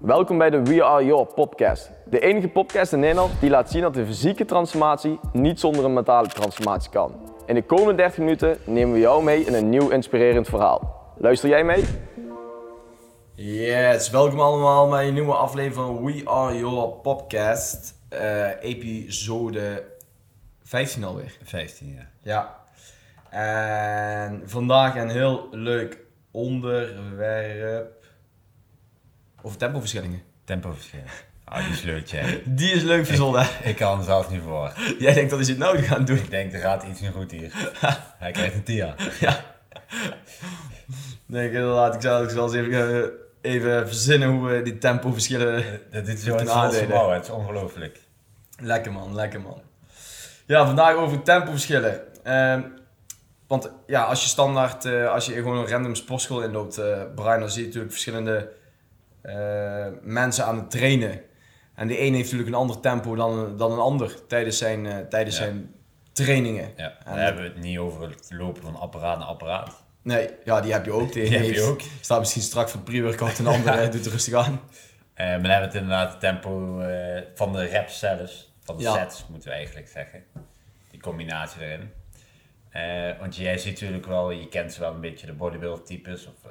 Welkom bij de We Are Your podcast. De enige podcast in Nederland die laat zien dat de fysieke transformatie niet zonder een mentale transformatie kan. In de komende 30 minuten nemen we jou mee in een nieuw inspirerend verhaal. Luister jij mee? Yes, welkom allemaal bij een nieuwe aflevering van We Are Your podcast. Eh, episode 15 alweer. 15, ja. Ja. En vandaag een heel leuk onderwerp. Over tempoverschillingen. Tempoverschillen. Ah, die is leuk, jij. Die is leuk verzonnen. Ik kan hem zelf niet voor. Jij denkt dat hij het nou gaat doen. Ik denk, er gaat iets niet goed hier. Hij krijgt een tia. Ja. Nee, ik inderdaad. Ik zal, ik zal eens even, eh, even verzinnen hoe we die tempoverschillen Dat is zo aandelen. het is ongelooflijk. Lekker man, lekker man. Ja, vandaag over tempoverschillen. Ehm, want ja, als je standaard, eh, als je gewoon een random sportschool inloopt, eh Brian, dan zie je natuurlijk verschillende eh, mensen aan het trainen. En de een heeft natuurlijk een ander tempo dan, dan een ander tijdens zijn, eh, tijdens Ja. zijn trainingen. Ja, En- dan hebben we het niet over het lopen van apparaat naar apparaat. Nee, ja, die heb je ook. Die, Die heb je ook. Staat misschien strak voor het pre-workout en de andere doet er rustig aan. Eh, maar dan hebben we het inderdaad het tempo eh, van de reps zelfs. Van de Ja. sets, moeten we eigenlijk zeggen. Die combinatie erin. Eh, want jij ziet natuurlijk wel, je kent wel een beetje de bodybuilder types. Of eh,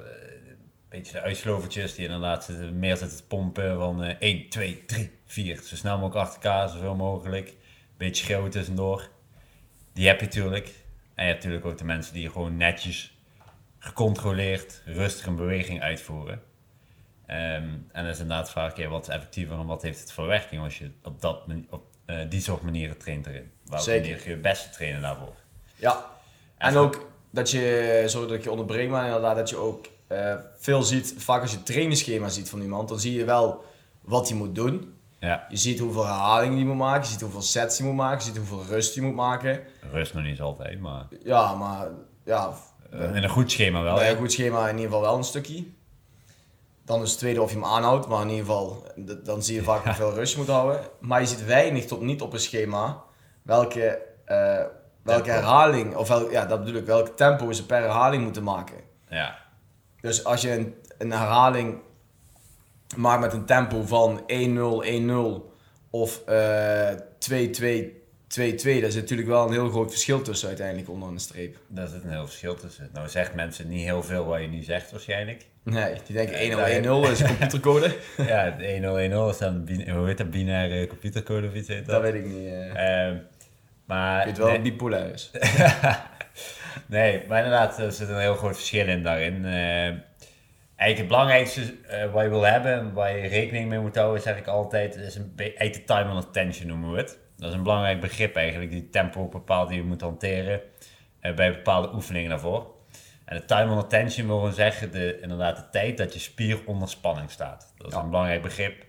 beetje de uitslovertjes die inderdaad zitten, meer zitten te pompen van eh 1, 2, 3, 4. Zo snel mogelijk achter elkaar, zoveel mogelijk. Beetje schreeuwen tussendoor. Die heb je natuurlijk. En je hebt natuurlijk ook de mensen die gewoon netjes, gecontroleerd, rustig een beweging uitvoeren. Ehm, en dan is inderdaad vaak keer wat is effectiever en wat heeft het voor werking als je op, dat, op eh, die soort manieren traint erin. Welke Zeker. je het beste trainen daarvoor? Ja. En ook dat je, sorry dat ik je onderbreek, maar inderdaad dat je ook eh, veel ziet, vaak als je het trainingsschema ziet van iemand, dan zie je wel wat hij moet doen. Ja, Je ziet hoeveel herhalingen hij moet maken, je ziet hoeveel sets hij moet maken, je ziet hoeveel rust hij moet maken. rust nog niet eens altijd, maar Ja, maar ja, eh, in een goed schema wel. bij ja. een goed schema in ieder geval wel een stukje. Dan is het tweede of je hem aanhoudt, maar in ieder geval, dan zie je vaak hoeveel rust je moet houden. Maar je ziet weinig tot niet op een schema welke, eh, welke herhaling, of wel, ja, dat bedoel ik, welk tempo ze per herhaling moeten maken. Ja, Dus als je een, een herhaling maakt met een tempo van 1-0, 1-0 of eh 2-2, 2-2, daar zit natuurlijk wel een heel groot verschil tussen uiteindelijk onder de streep. daar zit een heel verschil tussen. Nou zegt mensen niet heel veel wat je nu zegt waarschijnlijk. Nee, die denken 1-0, Nee, 1-0 is een computercode. ja, het 1010 is dan, hoe heet dat, binaire computercode of iets heet dat dat? weet ik niet. eh. Ehm, maar ik weet wel nee- bipolair is. Nee, maar inderdaad, er zit een heel groot verschil in daarin. Eh, eigenlijk het belangrijkste eh, wat je wil hebben en waar je rekening mee moet houden, zeg ik altijd, is een be- eigenlijk de time on attention noemen we het. Dat is een belangrijk begrip eigenlijk, die tempo bepaalt die je moet hanteren eh, bij bepaalde oefeningen daarvoor. En de time on attention wil gewoon zeggen, de, inderdaad de tijd dat je spier onder spanning staat. Dat is Ja. een belangrijk begrip.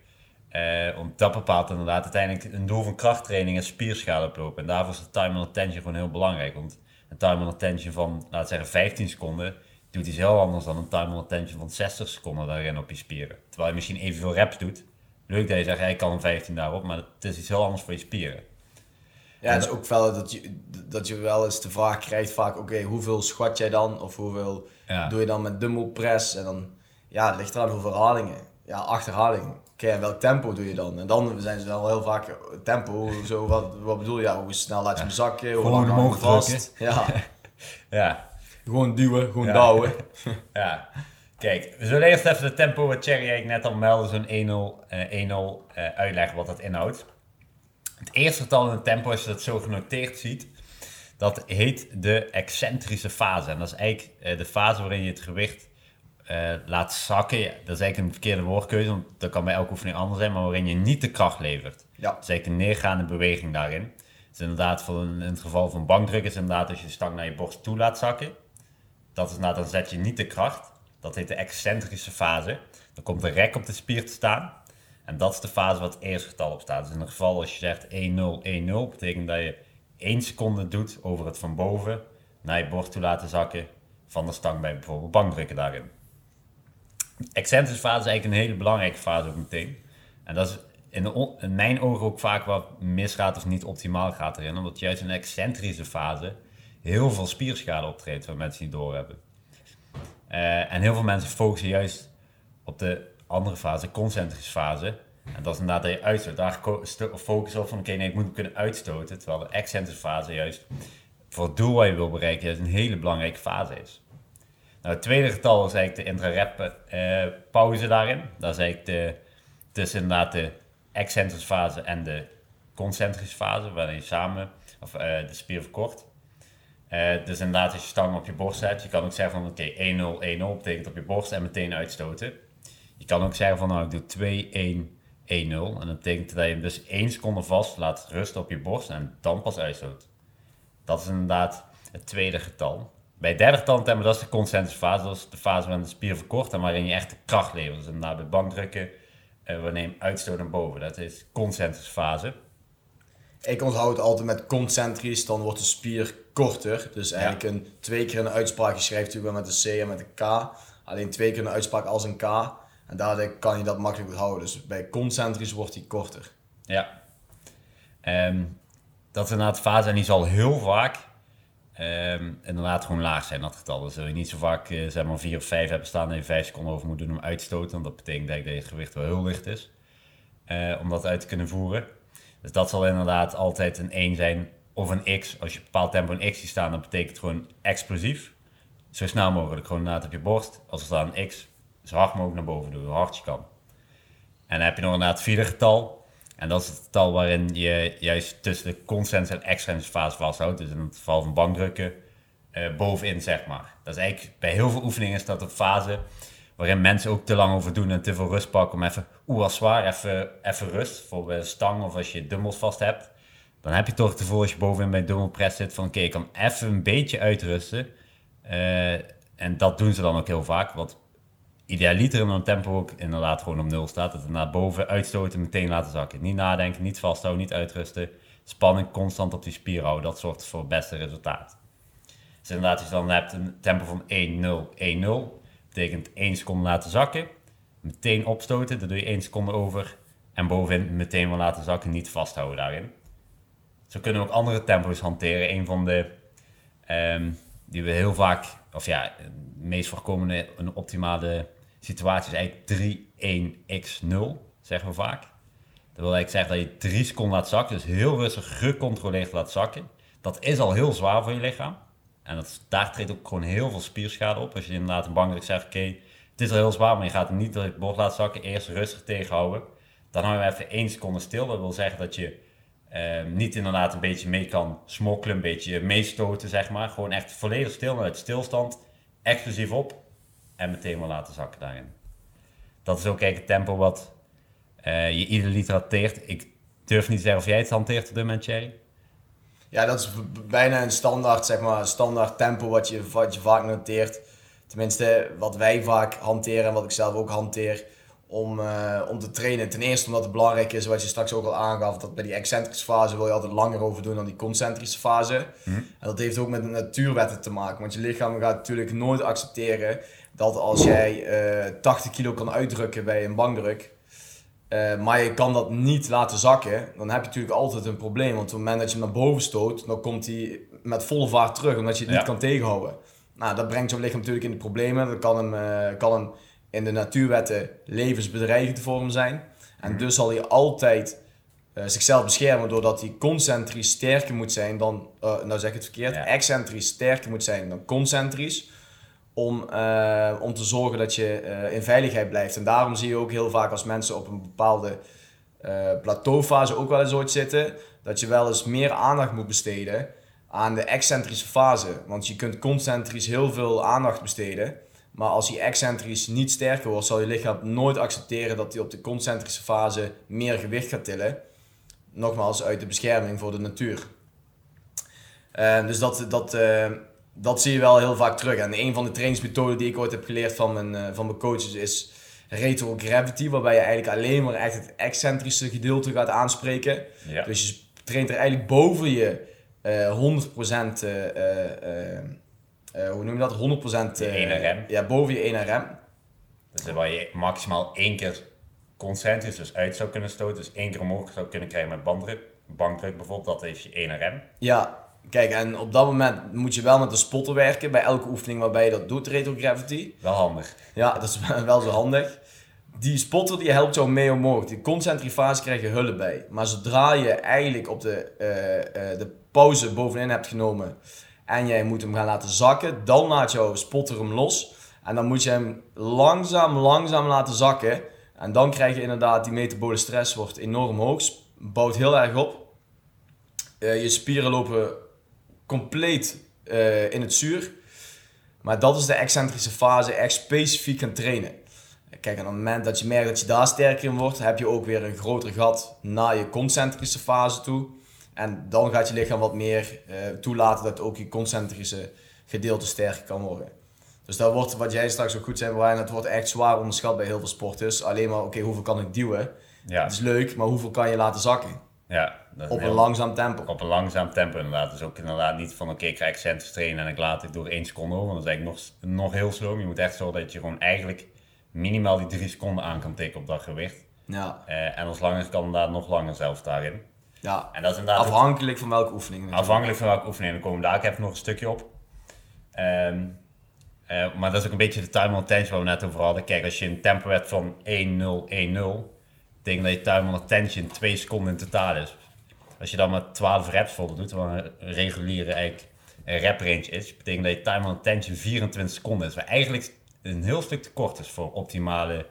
Eh om dat bepaalt inderdaad uiteindelijk een doel van krachttraining en spierschade oplopen. En daarvoor is de time on attention gewoon heel belangrijk. Want een time on attention van, laten zeggen, 15 seconden, doet iets heel anders dan een time on attention van 60 seconden daarin op je spieren. Terwijl je misschien evenveel reps doet. Leuk dat je zegt, ik kan een 15 daarop, maar het is iets heel anders voor je spieren. Ja, het is ook wel dat je, dat je wel eens de vraag krijgt vaak, oké, hoeveel squat jij dan? Of hoeveel Ja. doe je dan met dumbbell press? En dan, ja, het ligt eraan hoeveel herhalingen. Ja, acht herhalingen. Oké, en welk tempo doe je dan? En dan zijn ze wel heel vaak eh, tempo, zo, wat, wat bedoel je? Ja, hoe snel laat je hem zakken? Hoe lang omhoog vast? Ja, Ja, gewoon duwen, gewoon douwen. ja. Kijk, we zullen eerst even de tempo wat Cherry eigenlijk net al meldde, zo'n 1-0 eh, 1-0 eh, uitleggen wat dat inhoudt. Het eerste getal in het tempo, als je dat zo genoteerd ziet, dat heet de excentrische fase. En dat is eigenlijk eh, de fase waarin je het gewicht eh, laat zakken. Ja, dat is eigenlijk een verkeerde woordkeuze, want dat kan bij elke oefening anders zijn, maar waarin je niet de kracht levert. Ja, Dat is eigenlijk een neergaande beweging daarin. Is inderdaad, voor een, in het geval van bankdruk, is inderdaad als je de stang naar je borst toe laat zakken. Dat is inderdaad, dan zet je niet de kracht. Dat heet de excentrische fase. Dan komt de rek op de spier te staan. En dat is de fase waar het eerste getal op staat. Dus in het geval als je zegt 1-0, 1-0, betekent dat je 1 seconde doet over het van boven naar je borst toe laten zakken van de stang bij bijvoorbeeld bankdrukken daarin. Excentrische fase is eigenlijk een hele belangrijke fase ook meteen. En dat is in, de mijn ogen ook vaak wat misgaat of niet optimaal gaat erin. Omdat juist in een excentrische fase heel veel spierschade optreedt waar mensen niet doorhebben. Eh en heel veel mensen focussen juist op de andere fase, de concentrische fase. En dat is inderdaad dat je uitstoot. Daar focus op van, oké, nee, ik moet kunnen uitstoten. Terwijl de excentrische fase juist voor het doel wat je wil bereiken, juist een hele belangrijke fase is. Nou, het tweede getal is eigenlijk de intra-rep uh, pauze daarin. Dat is eigenlijk de, tussen inderdaad de excentrische fase en de concentrische fase, waarin je samen of, uh, de spier verkort. Uh, dus inderdaad, als je stang op je borst hebt, je kan ook zeggen van oké, okay, 1-0, 1-0 betekent op je borst en meteen uitstoten. Je kan ook zeggen van nou, ik doe 2, 1, 1-0. En dat betekent dat je hem dus 1 seconde vast laat rusten op je borst en dan pas uitstoot. Dat is inderdaad het tweede getal. Bij het derde getal hebben dat is de concentrische fase. Dat is de fase waarin de spier verkort en waarin je echt de kracht levert. Dus inderdaad bij bankdrukken, uh, wanneer je uitstoot naar boven. Dat is concentrische fase. Ik onthoud altijd met concentrisch, dan wordt de spier korter. Dus eigenlijk een, twee keer een uitspraak, je schrijft natuurlijk wel met een C en met een K. Alleen twee keer een uitspraak als een K. En daardoor kan je dat makkelijk onthouden. Dus bij concentrisch wordt die korter. Ja. Um, dat is inderdaad fase en die zal heel vaak um, inderdaad gewoon laag zijn, dat getal. Dus wil je niet zo vaak uh, zeg maar 4 of 5 hebben staan en je 5 seconden over moet doen om uitstoten. Want dat betekent dat je gewicht wel heel licht is. Uh, om dat uit te kunnen voeren. Dus dat zal inderdaad altijd een 1 zijn of een X. Als je een bepaald tempo een X ziet staan, dan betekent het gewoon explosief. Zo snel mogelijk, gewoon inderdaad op je borst. Als er staat een X, zo hard mogelijk naar boven doen, hoe hard je kan. En dan heb je nog inderdaad het vierde getal. En dat is het getal waarin je juist tussen de consens en extrinsic fase vasthoudt. Dus in het geval van bankdrukken, uh, bovenin zeg maar. Dat is eigenlijk, bij heel veel oefeningen is dat een fase waarin mensen ook te lang over doen en te veel rust pakken om even, oeh, als zwaar, even, even rust. Voor een stang of als je dumbbells vast hebt. Dan heb je toch gevoel als je bovenin bij dumbbell press zit van, oké, ik kan even een beetje uitrusten. Uh, en dat doen ze dan ook heel vaak. Wat idealiter in een tempo ook inderdaad gewoon op nul staat. Dat naar boven uitstoten, meteen laten zakken. Niet nadenken, niet vasthouden, niet uitrusten. Spanning constant op die spier houden. Dat zorgt voor het beste resultaat. Dus inderdaad, als je dan hebt een tempo van 1-0, 1-0 betekent 1 seconde laten zakken, meteen opstoten, dan doe je 1 seconde over en bovenin meteen wel laten zakken, niet vasthouden daarin. Zo kunnen we ook andere tempo's hanteren. Een van de um, die we heel vaak, of ja, de meest voorkomende een optimale situatie is eigenlijk 3-1-x-0, zeggen we vaak. Dat wil eigenlijk zeggen dat je 3 seconden laat zakken, dus heel rustig gecontroleerd laat zakken. Dat is al heel zwaar voor je lichaam. En dat, daar treedt ook gewoon heel veel spierschade op. Als je inderdaad een bankdruk zegt, oké, het is al heel zwaar, maar je gaat hem niet door het bord laten zakken. Eerst rustig tegenhouden. Dan hou je even 1 seconde stil. Dat wil zeggen dat je uh, niet inderdaad een beetje mee kan smokkelen, een beetje meestoten, zeg maar. Gewoon echt volledig stil, uit stilstand, explosief op en meteen maar laten zakken daarin. Dat is ook eigenlijk het tempo wat uh, je ieder liter hanteert. Ik durf niet te zeggen of jij het hanteert op dit moment. Ja, dat is bijna een standaard, zeg maar, standaard tempo wat je, wat je vaak noteert. Tenminste, wat wij vaak hanteren en wat ik zelf ook hanteer om, uh, om te trainen. Ten eerste omdat het belangrijk is, wat je straks ook al aangaf, dat bij die excentrische fase wil je altijd langer over doen dan die concentrische fase. Mhm. En dat heeft ook met de natuurwetten te maken. Want je lichaam gaat natuurlijk nooit accepteren dat als jij uh, eh, 80 kilo kan uitdrukken bij een bankdruk, uh, maar je kan dat niet laten zakken, dan heb je natuurlijk altijd een probleem. Want op het moment dat je hem naar boven stoot, dan komt hij met volle vaart terug, omdat je het niet kan tegenhouden. Nou, dat brengt zo'n lichaam natuurlijk in de problemen. Dat kan hem, kan hem in de natuurwetten levensbedreigend voor hem zijn. En dus zal hij altijd uh, zichzelf beschermen doordat hij concentrisch sterker moet zijn dan, nou zeg ik het verkeerd, ja. excentrisch sterker moet zijn dan concentrisch. Om, uh, om te zorgen dat je in veiligheid blijft. En daarom zie je ook heel vaak als mensen op een bepaalde plateaufase ook wel eens ooit zitten, dat je wel eens meer aandacht moet besteden aan de excentrische fase. Want je kunt concentrisch heel veel aandacht besteden. Maar als hij excentrisch niet sterker wordt, zal je lichaam nooit accepteren dat hij op de concentrische fase meer gewicht gaat tillen. Nogmaals, uit de bescherming voor de natuur. Dus dat, dat, dat zie je wel heel vaak terug. En een van de trainingsmethoden die ik ooit heb geleerd van mijn, uh, van mijn coaches is retrogravity, waarbij je eigenlijk alleen maar echt het excentrische gedeelte gaat aanspreken. Ja. Dus je traint er eigenlijk boven je 100% uh, hoe noem je dat? 100% uh, rem. Ja, boven je 1 rem. Dus waar je maximaal één keer concentrisch dus uit zou kunnen stoten. Dus één keer omhoog zou kunnen krijgen met banddruk. Bankdruk bijvoorbeeld, dat is je 1 rem. Ja, kijk, en op dat moment moet je wel met de spotter werken bij elke oefening waarbij je dat doet, retrogravity. Wel handig. Ja, dat is wel zo handig. die spotter die helpt jou mee omhoog. Die concentric fase krijg je hullen bij. Maar zodra je eigenlijk op de, eh, eh, de pauze bovenin hebt genomen en jij moet hem gaan laten zakken, dan laat jouw spotter hem los. En dan moet je hem langzaam, langzaam laten zakken. En dan krijg je inderdaad die metabole stress wordt enorm hoog, bouwt heel erg op. Eh, je spieren lopen compleet eh, in het zuur. Maar dat is de excentrische fase, echt specifiek gaan trainen. Kijk, en op het moment dat je merkt dat je daar sterker in wordt, heb je ook weer een groter gat naar je concentrische fase toe. En dan gaat je lichaam wat meer uh, toelaten dat ook je concentrische gedeelte sterker kan worden. Dus dat wordt, wat jij straks ook goed zei Brian, het wordt echt zwaar onderschat bij heel veel sporters. Alleen maar, oké, hoeveel kan ik duwen? Ja. Het is leuk, maar hoeveel kan je laten zakken? Ja, op een langzaam tempo. Op een langzaam tempo inderdaad. Dus ook inderdaad niet van oké, ik ga excentrisch trainen en ik laat het door één seconde over. Want dat is eigenlijk nog, nog heel slow. Je moet echt zorgen dat je gewoon eigenlijk minimaal die drie seconden aan kan tikken op dat gewicht. Ja. Uh, en als langer kan inderdaad nog langer zelf daarin. Ja, en dat is inderdaad afhankelijk van welke oefening. Afhankelijk van welke oefening. Dan komen daar ik even nog een stukje op. Um, uh, maar dat is ook een beetje de time on tension waar we net over hadden. Kijk, als je een tempo hebt van 1-0, 1-0, betekent dat je time on tension 2 seconden in totaal is. Als je dan maar 12 reps vol doet, wat een reguliere eigenlijk rep range is, betekent dat je time on tension 24 seconden is. Wat eigenlijk een heel stuk te kort is voor optimale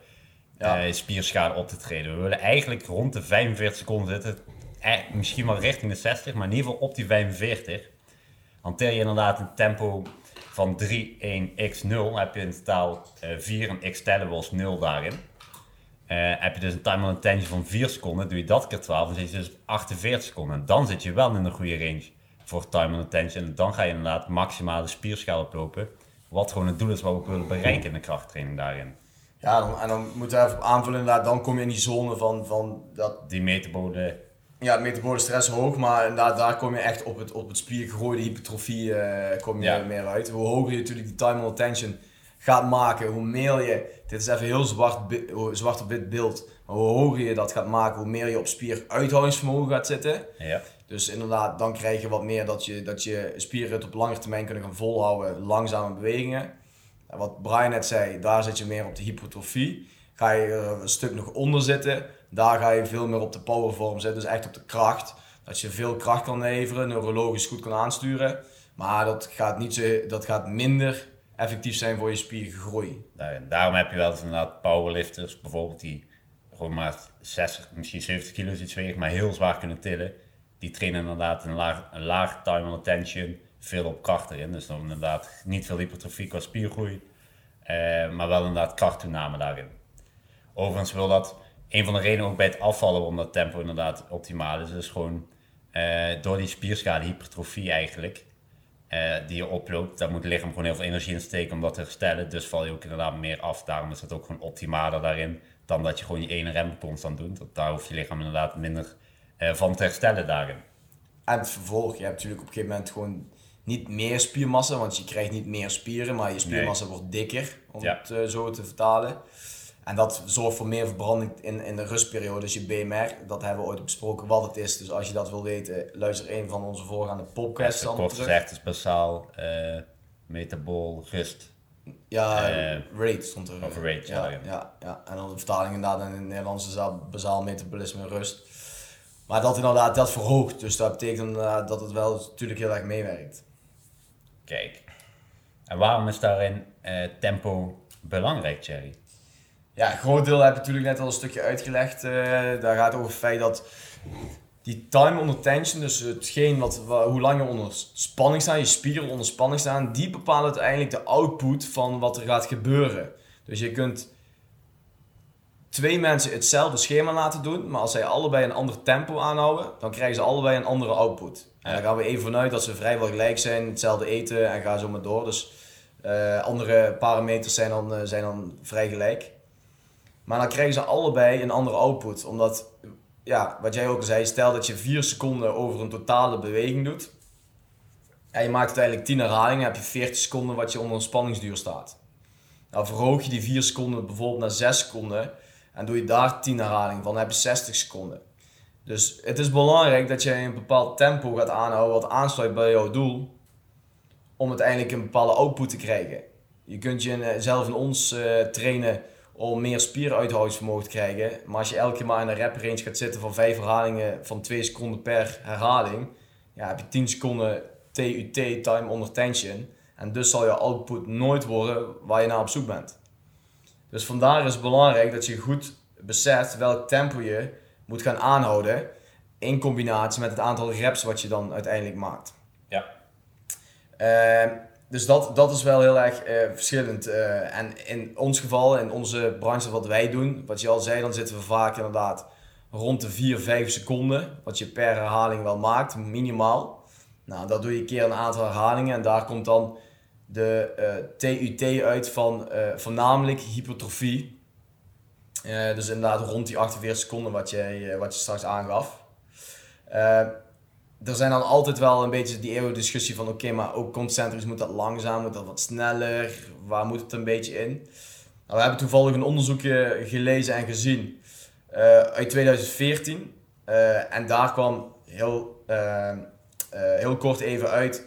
ja. uh, spierschade op te treden. We willen eigenlijk rond de 45 seconden zitten. Eh, misschien wel richting de 60, maar in ieder geval op die 45. Hanteer je inderdaad een tempo van 3, 1, x 0, heb je in totaal uh, 4 en x was 0 daarin. Uh, heb je dus een time on attention van 4 seconden, doe je dat keer 12, dan zit je dus op 48 seconden. En dan zit je wel in een goede range voor time on attention. En dan ga je inderdaad maximale spierschaal oplopen. Wat gewoon het doel is wat we ook willen bereiken in de krachttraining daarin. Ja, dan, en dan moeten we even aanvullen inderdaad, dan kom je in die zone van, van dat... Die metabole... Ja, metabole stress hoog, maar inderdaad daar kom je echt op het, op het spiergroeide hypertrofie uh, kom je meer uit. Hoe hoger je natuurlijk die time on attention gaat maken, hoe meer je, dit is even heel zwart, zwart op wit beeld, maar hoe hoger je dat gaat maken, hoe meer je op spieruithoudingsvermogen gaat zitten. Ja. Dus inderdaad, dan krijg je wat meer dat je, dat je spieren het op lange termijn kunnen gaan volhouden, langzame bewegingen. En wat Brian net zei, daar zit je meer op de hypertrofie. Ga je er een stuk nog onder zitten, daar ga je veel meer op de powervorm zitten, dus echt op de kracht. Dat je veel kracht kan leveren, neurologisch goed kan aansturen. Maar dat gaat, niet zo, dat gaat minder effectief zijn voor je spiergroei. Daarom heb je wel eens inderdaad powerlifters bijvoorbeeld die gewoon maar 60, misschien 70 kilo iets wegen, maar heel zwaar kunnen tillen. Die trainen inderdaad een laag, een laag time on attention, veel op kracht erin. Dus dan inderdaad niet veel hypertrofie qua spiergroei, eh, maar wel inderdaad krachttoename daarin. Overigens wil dat, een van de redenen ook bij het afvallen om dat tempo inderdaad optimaal is, is gewoon eh, door die spierschade, hypertrofie eigenlijk, uh, die je oploopt, daar moet het lichaam gewoon heel veel energie in steken om dat te herstellen. Dus val je ook inderdaad meer af. Daarom is het ook gewoon optimaler daarin dan dat je gewoon je ene rem constant doet. Want daar hoeft je lichaam inderdaad minder uh, van te herstellen daarin. En het vervolg, je hebt natuurlijk op een gegeven moment gewoon niet meer spiermassa, want je krijgt niet meer spieren, maar je spiermassa wordt dikker, om het uh, zo te vertalen. En dat zorgt voor meer verbranding in, in de rustperiode. Dus je BMR, dat hebben we ooit besproken wat het is. Dus als je dat wil weten, luister een van onze voorgaande podcasts dan Kort gezegd is basaal, uh, metabol, rust. Ja, uh, rate stond er. Of rate, ja, ja, ja. En dan de vertaling inderdaad in het Nederlands is basaal metabolisme rust. Maar dat inderdaad dat verhoogt. Dus dat betekent uh, dat het wel natuurlijk heel erg meewerkt. Kijk. En waarom is daarin uh, tempo belangrijk, Jerry? Ja, een groot deel heb ik natuurlijk net al een stukje uitgelegd. Uh, daar gaat over het feit dat die time under tension, dus hetgeen wat, hoe lang je onder spanning staat, je spieren onder spanning staan, die bepalen uiteindelijk de output van wat er gaat gebeuren. Dus je kunt twee mensen hetzelfde schema laten doen, maar als zij allebei een ander tempo aanhouden, dan krijgen ze allebei een andere output. En dan gaan we even vanuit dat ze vrijwel gelijk zijn, hetzelfde eten en ga zo maar door. Dus uh, andere parameters zijn dan, uh, zijn dan vrij gelijk. Maar dan krijgen ze allebei een andere output. Omdat, ja, wat jij ook zei, stel dat je 4 seconden over een totale beweging doet. En je maakt uiteindelijk 10 herhalingen, heb je 40 seconden wat je onder een spanningsduur staat. Nou verhoog je die 4 seconden bijvoorbeeld naar 6 seconden en doe je daar 10 herhalingen van, dan heb je 60 seconden. Dus het is belangrijk dat je een bepaald tempo gaat aanhouden wat aansluit bij jouw doel, om uiteindelijk een bepaalde output te krijgen. Je kunt je zelf in ons uh, trainen om meer spieruithoudingsvermogen te krijgen. Maar als je elke keer maar in een rep range gaat zitten van 5 herhalingen van 2 seconden per herhaling, ja, heb je 10 seconden TUT, time under tension. En dus zal je output nooit worden waar je naar op zoek bent. Dus vandaar is het belangrijk dat je goed beseft welk tempo je moet gaan aanhouden in combinatie met het aantal reps wat je dan uiteindelijk maakt. Ja. Uh, dus dat, dat is wel heel erg uh, verschillend. Uh, en in ons geval, in onze branche wat wij doen, wat je al zei, dan zitten we vaak inderdaad rond de 4, 5 seconden. Wat je per herhaling wel maakt, minimaal. Nou, dat doe je een keer een aantal herhalingen en daar komt dan de TUT uit van voornamelijk hypertrofie. dus inderdaad rond die 48 seconden wat, jij, wat je straks aangaf er zijn dan altijd wel een beetje die eeuwige discussie van oké, maar ook concentrisch moet dat langzaam, moet dat wat sneller, waar moet het een beetje in? Nou, we hebben toevallig een onderzoekje gelezen en gezien uh, uit 2014 uh, eh, en daar kwam heel, uh, heel kort even uit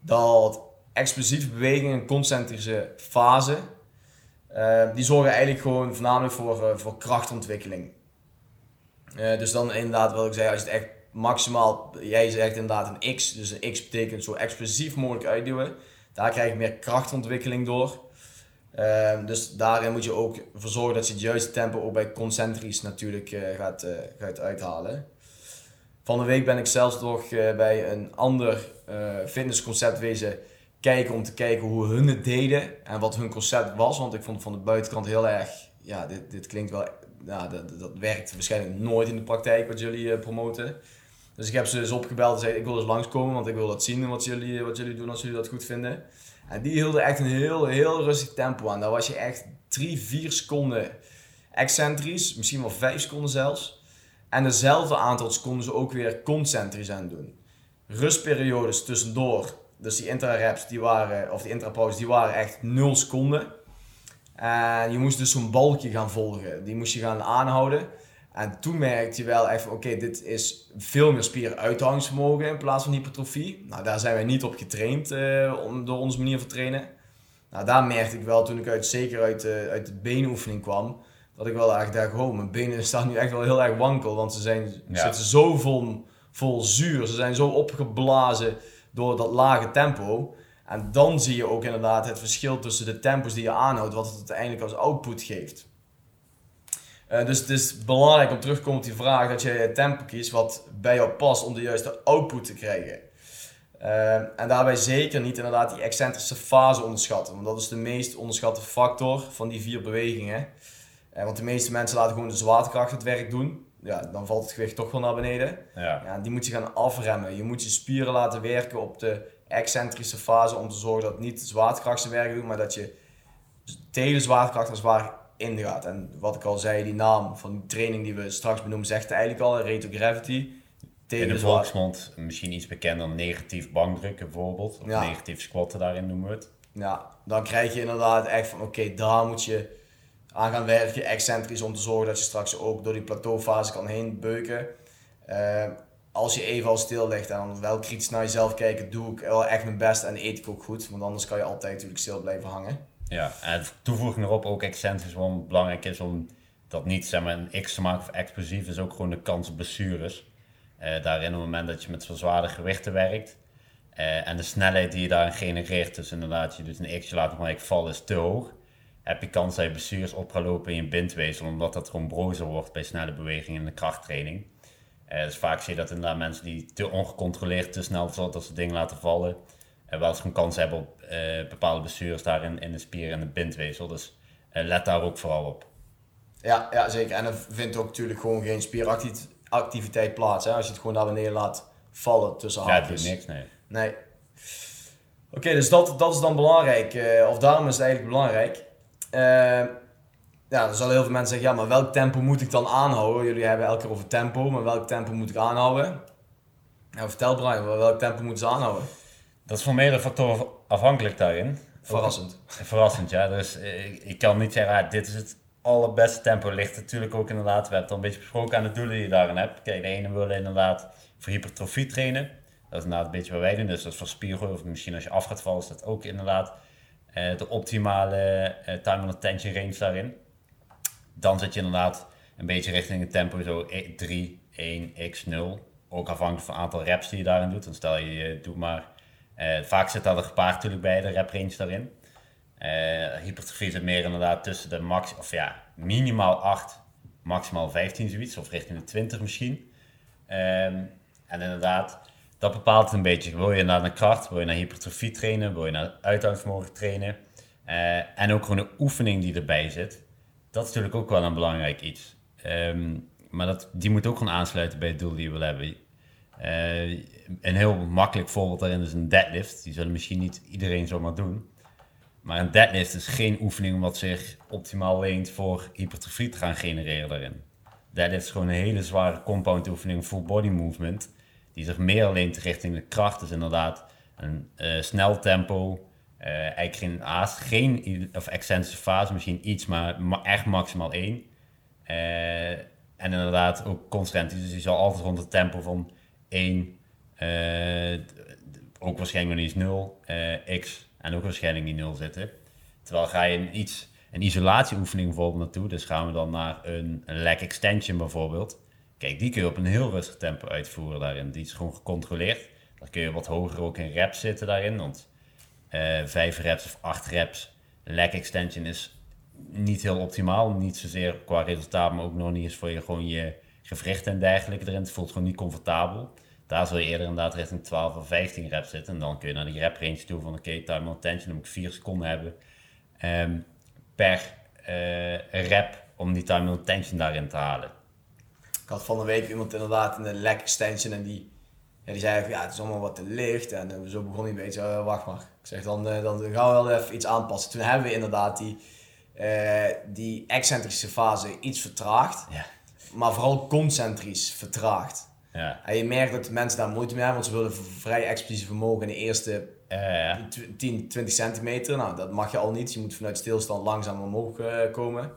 dat explosieve bewegingen, concentrische fase, die zorgen eigenlijk gewoon voornamelijk voor, voor krachtontwikkeling. dus dan inderdaad wil ik zeggen, als je het echt maximaal, jij zegt inderdaad een X, dus een X betekent zo explosief mogelijk uitduwen. Daar krijg je meer krachtontwikkeling door. Uh, dus daarin moet je ook ervoor zorgen dat je het juiste tempo ook bij concentrisch natuurlijk uh, gaat, uh, gaat uithalen. Van de week ben ik zelfs nog uh, bij een ander fitnessconcept wezen kijken om te kijken hoe hun het deden en wat hun concept was. Want ik vond van de buitenkant heel erg, ja, dit, dit klinkt wel, ja, dat, dat werkt waarschijnlijk nooit in de praktijk wat jullie promoten. Dus ik heb ze dus opgebeld en zei ik wil dus langskomen, want ik wil dat zien wat jullie, wat jullie doen als jullie dat goed vinden. En die hielden echt een heel, heel rustig tempo aan. Daar was je echt 3, 4 seconden excentrisch, misschien wel 5 seconden zelfs. En dezelfde aantal seconden ze ook weer concentrisch aan doen. Rustperiodes tussendoor, dus die intra-reps, die waren, of die intra die waren echt 0 seconden. En je moest dus zo'n balkje gaan volgen. Die moest je gaan aanhouden. En toen merkte je wel even, oké, dit is veel meer spieruithoudingsvermogen in plaats van hypertrofie. Nou, daar zijn wij niet op getraind uh, door onze manier van trainen. Nou, daar merkte ik wel toen ik uit, zeker uit, uh, uit de benoefening kwam, dat ik wel echt dacht, oh, mijn benen staan nu echt wel heel erg wankel. Want ze zijn, zitten zo vol, vol zuur, ze zijn zo opgeblazen door dat lage tempo. En dan zie je ook inderdaad het verschil tussen de tempos die je aanhoudt, wat het uiteindelijk als output geeft. Uh, dus het is belangrijk om terug te komen op die vraag dat je het tempo kiest wat bij jou past om de juiste output te krijgen. Uh, en daarbij zeker niet inderdaad die excentrische fase onderschatten, want dat is de meest onderschatte factor van die vier bewegingen. Uh, want de meeste mensen laten gewoon de zwaartekracht het werk doen. Ja, dan valt het gewicht toch wel naar beneden. Ja. ja. die moet je gaan afremmen. Je moet je spieren laten werken op de excentrische fase om te zorgen dat niet de zwaartekracht zijn werk doet, maar dat je tegen de zwaartekracht als ware ingaat. En wat ik al zei, die naam van die training die we straks benoemen, zegt eigenlijk al, retogravity. In de volksmond misschien iets bekender negatief bankdrukken bijvoorbeeld. Of negatief squatten, daarin noemen we het. Ja, dan krijg je inderdaad echt van, oké, daar moet je aan gaan werken, excentrisch, om te zorgen dat je straks ook door die plateaufase kan heen beuken. Uh, als je even al stil ligt en dan wel kritisch naar jezelf kijken, doe ik wel echt mijn best en eet ik ook goed. Want anders kan je altijd natuurlijk stil blijven hangen. Ja, en toevoeging erop ook excentrisch, waarom belangrijk is om dat niet zeg maar, een X te maken of explosief, is ook gewoon de kans op blessures. Uh, daarin op het moment dat je met zwaarder gewichten werkt uh, en de snelheid die je daarin genereert, dus inderdaad je doet een X, je laat nog vallen, is te hoog, heb je kans dat je blessures op gaat lopen in je bindweefsel, omdat dat brozer wordt bij snelle bewegingen in de krachttraining. Uh, dus vaak zie je dat inderdaad mensen die te ongecontroleerd te snel dat ze dingen laten vallen, en wel eens een kans hebben op uh, bepaalde blessures daarin in de spier en de bindweefsel. Dus uh, let daar ook vooral op. Ja, ja, zeker. En er vindt ook natuurlijk gewoon geen spieractiviteit plaats. Hè? Als je het gewoon naar beneden laat vallen tussen haakjes. Ja, niks, nee. Nee. Oké, dus dat, dat is dan belangrijk. Uh, of daarom is het eigenlijk belangrijk. ja, dan zullen heel veel mensen zeggen, ja, maar welk tempo moet ik dan aanhouden? Jullie hebben elke keer over tempo, maar welk tempo moet ik aanhouden? Nou, vertel Brian, welk tempo moeten ze aanhouden? Dat is van meerdere factoren afhankelijk daarin. Verrassend. verrassend, ja. Dus eh, ik, kan niet zeggen, ah, dit is het allerbeste tempo. Ligt natuurlijk ook inderdaad, we hebben het al een beetje besproken aan de doelen die je daarin hebt. Kijk, de ene wil inderdaad voor hypertrofie trainen. Dat is inderdaad een beetje wat wij doen. Dus dat is voor spiergroei. Of misschien als je af gaat vallen, is dat ook inderdaad uh, de optimale uh, time and attention range daarin. dan zit je inderdaad een beetje richting het tempo zo 3, 1, x 0. Ook afhankelijk van het aantal reps die je daarin doet. Dan stel je, je doet maar... eh, vaak zit dat er gepaard natuurlijk bij de rep range daarin. Eh, hypertrofie zit meer inderdaad tussen de max... Of ja, minimaal 8, maximaal 15 zoiets. Of richting de 20 misschien. Ehm, en inderdaad, dat bepaalt een beetje. Wil je naar de kracht, wil je naar hypertrofie trainen, wil je naar uithoudingsvermogen trainen. Eh, en ook gewoon de oefening die erbij zit. Dat is natuurlijk ook wel een belangrijk iets. Ehm, maar dat, die moet ook gewoon aansluiten bij het doel die je wil hebben. Eh, een heel makkelijk voorbeeld daarin is een deadlift. Die zullen misschien niet iedereen zomaar doen. Maar een deadlift is geen oefening wat zich optimaal leent voor hypertrofie te gaan genereren daarin. Deadlift is gewoon een hele zware compound oefening, full body movement. Die zich meer leent richting de kracht. Dus inderdaad een eh, snel tempo. eh, eigenlijk geen haast, geen of excentrische fase, misschien iets, maar ma- echt maximaal één. En inderdaad ook constant. Dus je zal altijd rond het tempo van 1, eh, ook waarschijnlijk nog niet eens 0, eh, x en ook waarschijnlijk niet 0 zitten. Terwijl ga je een iets, een isolatieoefening bijvoorbeeld naartoe, dus gaan we dan naar een, een leg extension bijvoorbeeld. Kijk, die kun je op een heel rustig tempo uitvoeren daarin. Die is gewoon gecontroleerd. Dan kun je wat hoger ook in reps zitten daarin, want eh 5 reps of 8 reps leg extension is niet heel optimaal. Niet zozeer qua resultaat, maar ook nog niet eens voor je gewoon je gewrichten en dergelijke erin. Het voelt gewoon niet comfortabel. Daar zul je eerder inderdaad richting 12 of 15 reps zitten. En dan kun je naar die rep range toe van oké, time on tension, dan moet ik 4 seconden hebben ehm, per eh, rep om die time on tension daarin te halen. Ik had van de week iemand inderdaad in de leg extension en die, ja, die zei van, ja, het is allemaal wat te licht. En eh, zo begon hij een beetje, eh, wacht maar. Ik zeg dan, dan gaan we wel even iets aanpassen. Toen hebben we inderdaad die, die excentrische fase iets vertraagd, Ja. Maar vooral concentrisch vertraagd. Ja. En je merkt dat de mensen daar moeite mee hebben, want ze willen vrij explosief vermogen in de eerste Eh, tw- 10, 20 centimeter. Nou, dat mag je al niet. Je moet vanuit stilstand langzaam omhoog eh, komen.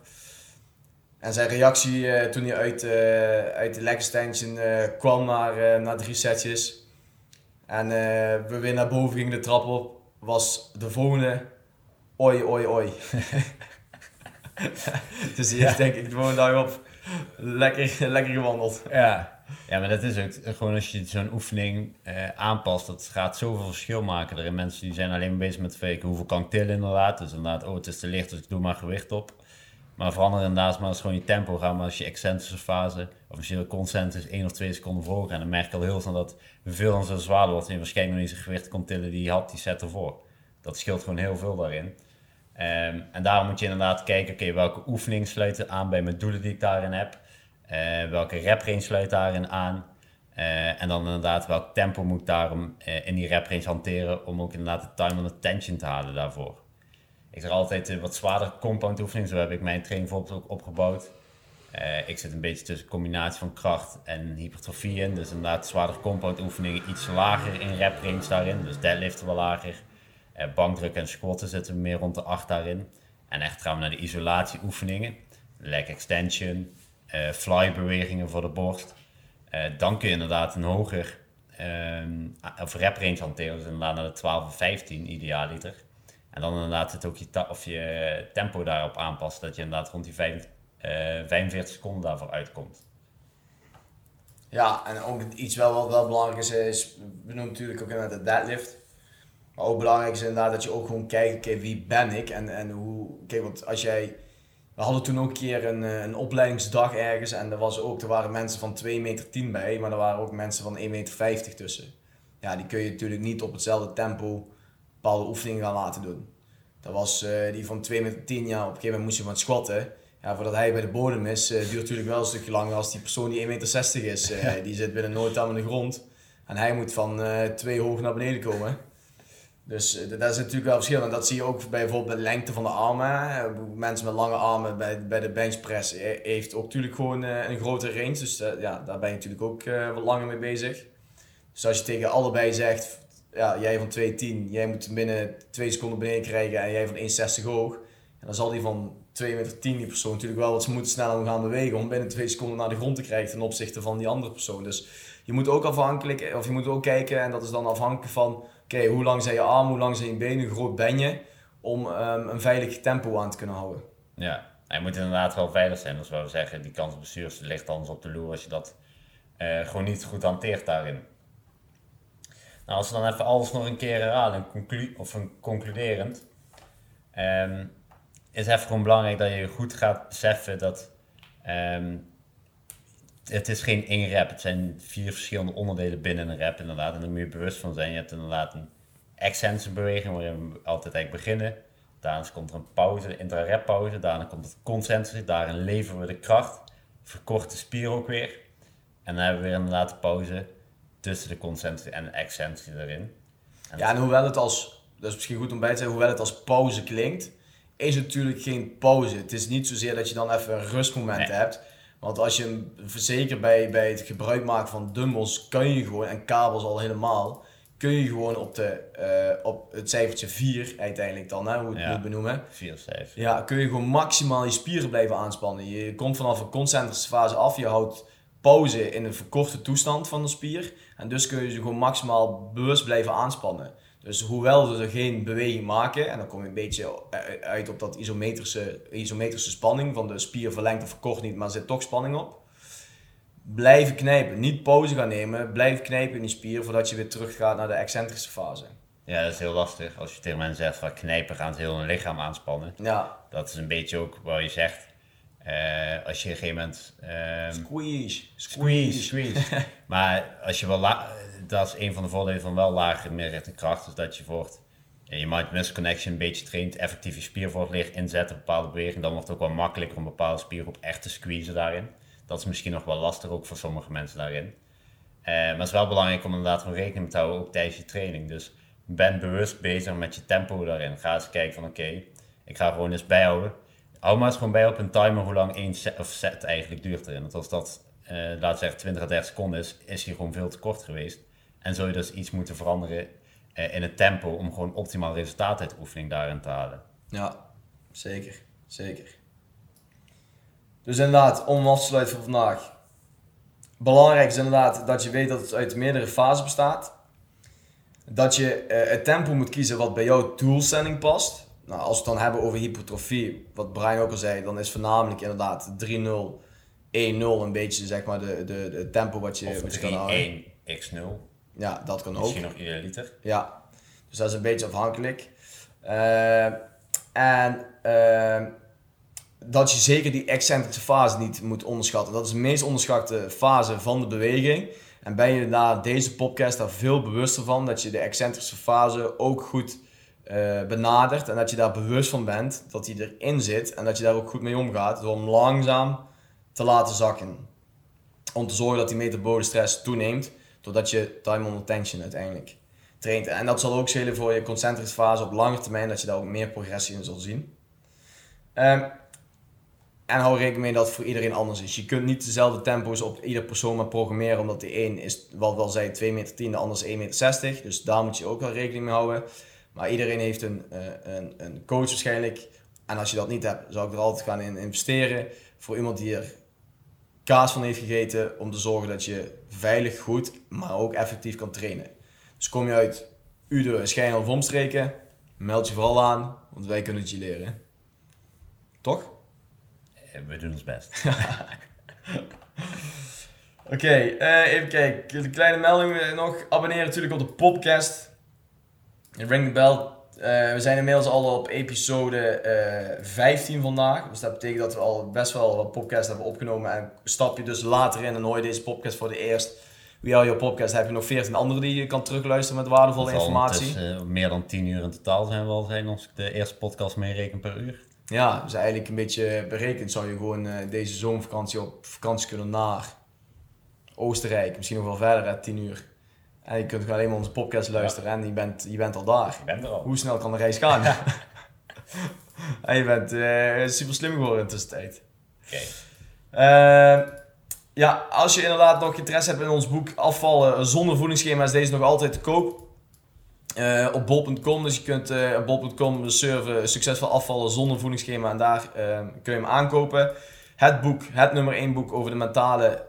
En zijn reactie eh, toen hij uit, eh, uit de leg extension kwam naar, eh, na drie setjes. En we weer naar boven gingen de trap op. Was de volgende. Oi, oi, oi. dus die heeft denk ik de volgende dag op lekker, lekker gewandeld. Ja. ja, maar dat is ook gewoon als je zo'n oefening eh, aanpast, dat gaat zoveel verschil maken. Er zijn mensen die zijn alleen maar bezig met kijken hoeveel kan ik tillen inderdaad. Dus inderdaad, oh het is te licht, dus ik doe maar gewicht op. Maar verander inderdaad maar gewoon je tempo gaat, maar als je excentrische fase, of je constant is 1 of 2 seconden vroeger. En dan merk je al heel snel dat veel dan zo zwaarder wordt en je waarschijnlijk nog niet zijn gewicht kon tillen die je had, die set ervoor. Dat scheelt gewoon heel veel daarin. Ehm, en daarom moet je inderdaad kijken, oké, welke oefening sluit aan bij mijn doelen die ik daarin heb. Eh, welke rep range sluit daarin aan. Eh, en dan inderdaad welk tempo moet ik daarom eh, in die rep range hanteren om ook inderdaad de time on attention te halen daarvoor. Ik zeg altijd wat zwaardere compound oefeningen, zo heb ik mijn training bijvoorbeeld ook opgebouwd. Ik zit een beetje tussen combinatie van kracht en hypertrofie in. Dus inderdaad zwaardere compound oefeningen iets lager in rep range daarin. Dus deadliften wel lager. Eh, bankdruk en squatten zitten meer rond de 8 daarin. En echt gaan we naar de isolatieoefeningen. Leg extension, eh fly bewegingen voor de borst. Eh, dan kun je inderdaad een hoger ehm, of rep range hanteren. Dus inderdaad naar de 12 of 15 idealiter. En dan inderdaad het ook je, of je tempo daarop aanpassen. Dat je inderdaad rond die vijf- eh, 45 seconden daarvoor uitkomt. Ja, en ook iets wel wat wel belangrijk is, is we noemen natuurlijk ook inderdaad de deadlift. Maar ook belangrijk is inderdaad dat je ook gewoon kijkt, oké, wie ben ik en, en hoe... Kijk, want als jij... We hadden toen ook een keer een, eh, een opleidingsdag ergens en er, was ook, er waren mensen van 2 meter 10 bij, maar er waren ook mensen van 1 meter 50 tussen. Ja, die kun je natuurlijk niet op hetzelfde tempo bepaalde oefeningen gaan laten doen. Dat was eh, die van 2 meter 10, ja, op een gegeven moment moest je van squatten. Ja, voordat hij bij de bodem is, eh, duurt natuurlijk wel een stukje langer als die persoon die 1,60 meter is. die zit binnen nooit aan de grond. En hij moet van twee hoog naar beneden komen. Dus eh, dat is natuurlijk wel verschil. En dat zie je ook bij bijvoorbeeld de lengte van de armen. hè. Mensen met lange armen bij, bij de benchpress eh, heeft ook natuurlijk gewoon eh, een grotere range. Dus eh, ja, daar ben je natuurlijk ook eh, wat langer mee bezig. Dus als je tegen allebei zegt, ja, jij van 2,10, jij moet binnen 2 seconden beneden krijgen en jij van 1,60 hoog. En dan zal die van 2 meter 10 die persoon natuurlijk wel wat moeten sneller gaan bewegen om binnen 2 seconden naar de grond te krijgen ten opzichte van die andere persoon. Dus je moet ook afhankelijk, of je moet ook kijken, en dat is dan afhankelijk van, oké, hoe lang zijn je armen, hoe lang zijn je benen, hoe groot ben je, om ehm, een veilig tempo aan te kunnen houden. Ja, Hij moet inderdaad wel veilig zijn. Dat we zeggen. Die kans op bestuurs ligt anders op de loer als je dat eh, gewoon niet goed hanteert daarin. Nou, als we dan even alles nog een keer herhalen, conclu of een concluderend. ehm, is even gewoon belangrijk dat je goed gaat beseffen dat ehm, het is geen één rap. Het zijn vier verschillende onderdelen binnen een rap inderdaad. En daar moet je bewust van zijn. Je hebt inderdaad een accentse beweging waarin we altijd eigenlijk beginnen. Daarna komt er een pauze, intra-rap pauze. Daarna komt het concentrisch. Daarin leveren we de kracht. Verkort de spier ook weer. En dan hebben we weer inderdaad de pauze tussen de concentrisch en de accentie erin. En Ja, en hoewel het als, dat is misschien goed om bij te zeggen, hoewel het als pauze klinkt, is het natuurlijk geen pauze. Het is niet zozeer dat je dan even een rustmoment Nee. hebt. Want als je hem, zeker bij, bij het gebruik maken van dumbbells, kun je gewoon, en kabels al helemaal, kun je gewoon op, de, eh, op het cijfertje 4 uiteindelijk dan, hè, hoe het Ja. moet benoemen. Vier of vijf. Ja, kun je gewoon maximaal je spieren blijven aanspannen. Je komt vanaf een concentrische fase af, je houdt pauze in een verkorte toestand van de spier. En dus kun je ze gewoon maximaal bewust blijven aanspannen. Dus hoewel we er geen beweging maken, en dan kom je een beetje uit op dat isometrische, isometrische spanning van de spier verlengt of verkort niet, maar er zit toch spanning op. Blijven knijpen, niet pauze gaan nemen, blijf knijpen in die spier voordat je weer teruggaat naar de excentrische fase. Ja, dat is heel lastig. Als je tegen mensen zegt van knijpen gaan het heel een lichaam aanspannen. Ja, Dat is een beetje ook wat je zegt. eh, als je op een gegeven moment... ehm, squeeze, Squeeze, squeeze. maar als je wel dat is een van de voordelen van wel lagere middenrichting kracht. Dus dat je voor je mind-muscle connection een beetje traint, effectief je spiervoortleer inzet, een bepaalde beweging. Dan wordt het ook wel makkelijker om bepaalde spiergroep echt te squeezen daarin. Dat is misschien nog wel lastig ook voor sommige mensen daarin. Eh, maar het is wel belangrijk om inderdaad gewoon rekening mee te houden, ook tijdens je training. Dus ben bewust bezig met je tempo daarin. Ga eens kijken van oké, ik ga gewoon eens bijhouden. Hou maar eens gewoon bij op een timer hoe lang één set, of set eigenlijk duurt erin. Want als dat, eh laten we zeggen, 20 à 30 seconden is, is die gewoon veel te kort geweest. En zul je dus iets moeten veranderen eh, in het tempo om gewoon optimaal resultaat uit de oefening daarin te halen. Ja, zeker. Zeker. Dus inderdaad, om af te sluiten voor vandaag. Belangrijk is inderdaad dat je weet dat het uit meerdere fasen bestaat. Dat je eh, het tempo moet kiezen wat bij jouw doelstelling past. Nou, als we het dan hebben over hypertrofie, wat Brian ook al zei, dan is voornamelijk inderdaad 3-0, 1-0 een beetje zeg maar de, de, de tempo wat je, Of wat je kan houden. 3, 1, x0, Ja, dat kan ook. misschien nog liter. Ja, dus dat is een beetje afhankelijk. Eh, en eh, dat je zeker die excentrische fase niet moet onderschatten. Dat is de meest onderschatte fase van de beweging. En ben je na deze podcast daar veel bewuster van dat je de excentrische fase ook goed eh, benadert. En dat je daar bewust van bent dat die erin zit en dat je daar ook goed mee omgaat door hem langzaam te laten zakken. Om te zorgen dat die metabole stress toeneemt, doordat je time under tension uiteindelijk traint. En dat zal ook schelen voor je concentrische fase op lange termijn, dat je daar ook meer progressie in zult zien. Ehm, en hou rekening mee dat het voor iedereen anders is. Je kunt niet dezelfde tempo's op ieder persoon maar programmeren, omdat de een is, wat wel zei, 2 meter 10, de ander is 1 meter 60. Dus daar moet je ook wel rekening mee houden. Maar iedereen heeft een, eh, een, een coach waarschijnlijk. En als je dat niet hebt, zou ik er altijd gaan in investeren. Voor iemand die er kaas van heeft gegeten, om te zorgen dat je veilig, goed, maar ook effectief kan trainen. Dus kom je uit Uden, Schijn of omstreken, meld je vooral aan, want wij kunnen het je leren. Toch? Eh, We doen ons best. Oké, eh, even kijken. Een kleine melding nog. Abonneer natuurlijk op de podcast. Ring the bell. Eh, we zijn inmiddels al op episode eh 15 vandaag. Dus dat betekent dat we al best wel wat podcasts hebben opgenomen. En stap je dus later in en hoor je deze podcast voor de eerst. Wie al je podcast heb je nog 14 andere die je kan terugluisteren met waardevolle informatie. ondertussen, eh, meer dan 10 uur in totaal zijn we al zijn als ik de eerste podcast meereken per uur. Ja, dus eigenlijk een beetje berekend zou je gewoon eh, deze zomervakantie op vakantie kunnen naar Oostenrijk. Misschien nog wel verder, hè, 10 uur. En je kunt gewoon alleen maar onze podcast luisteren en je bent, je bent al daar. Ik ben er al. Hoe snel kan de reis gaan? en je bent eh, super slim geworden in de tussentijd. Oké. Eh, ja, als je inderdaad nog interesse hebt in ons boek Afvallen zonder voedingsschema, is deze nog altijd te koop. Eh, op bol.com, dus je kunt op bol.com surfen succesvol afvallen zonder voedingsschema en daar kun je hem aankopen. Het boek, het nummer 1 boek over de mentale,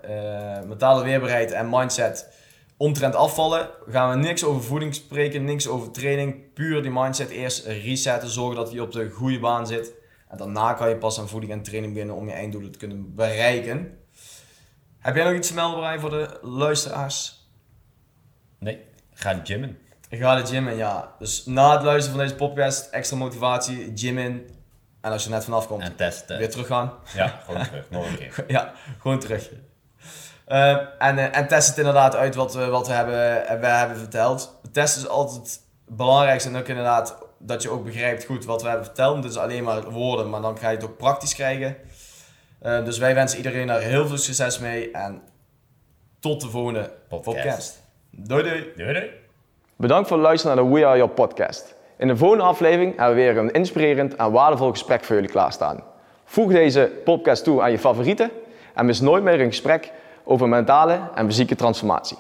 mentale weerbaarheid en mindset omtrent afvallen. Gaan we niks over voeding spreken, niks over training, puur die mindset eerst resetten, zorgen dat hij op de goede baan zit. En daarna kan je pas aan voeding en training beginnen om je einddoelen te kunnen bereiken. Heb jij nog iets te melden, Brian, voor de luisteraars? Nee, ga gymmen. Ik ga de gym in, ja. Dus na het luisteren van deze podcast, extra motivatie, gym in. En als je net vanaf komt, En testen. weer terug gaan. Ja, gewoon terug. Nog een keer. ja, gewoon terug. Eh, en, eh, en test het inderdaad uit wat, we- wat we, hebben, we hebben verteld. Test is altijd het belangrijkste en ook inderdaad dat je ook begrijpt goed wat we hebben verteld. Is alleen maar woorden, maar dan ga je het ook praktisch krijgen. Eh, dus wij wensen iedereen daar heel veel succes mee en tot de volgende Podcast. podcast. Doei doei! Doei doei. Bedankt voor het luisteren naar de We Are Your podcast. In de volgende aflevering hebben we weer een inspirerend en waardevol gesprek voor jullie klaarstaan. Voeg deze podcast toe aan je favorieten en mis nooit meer een gesprek over mentale en fysieke transformatie.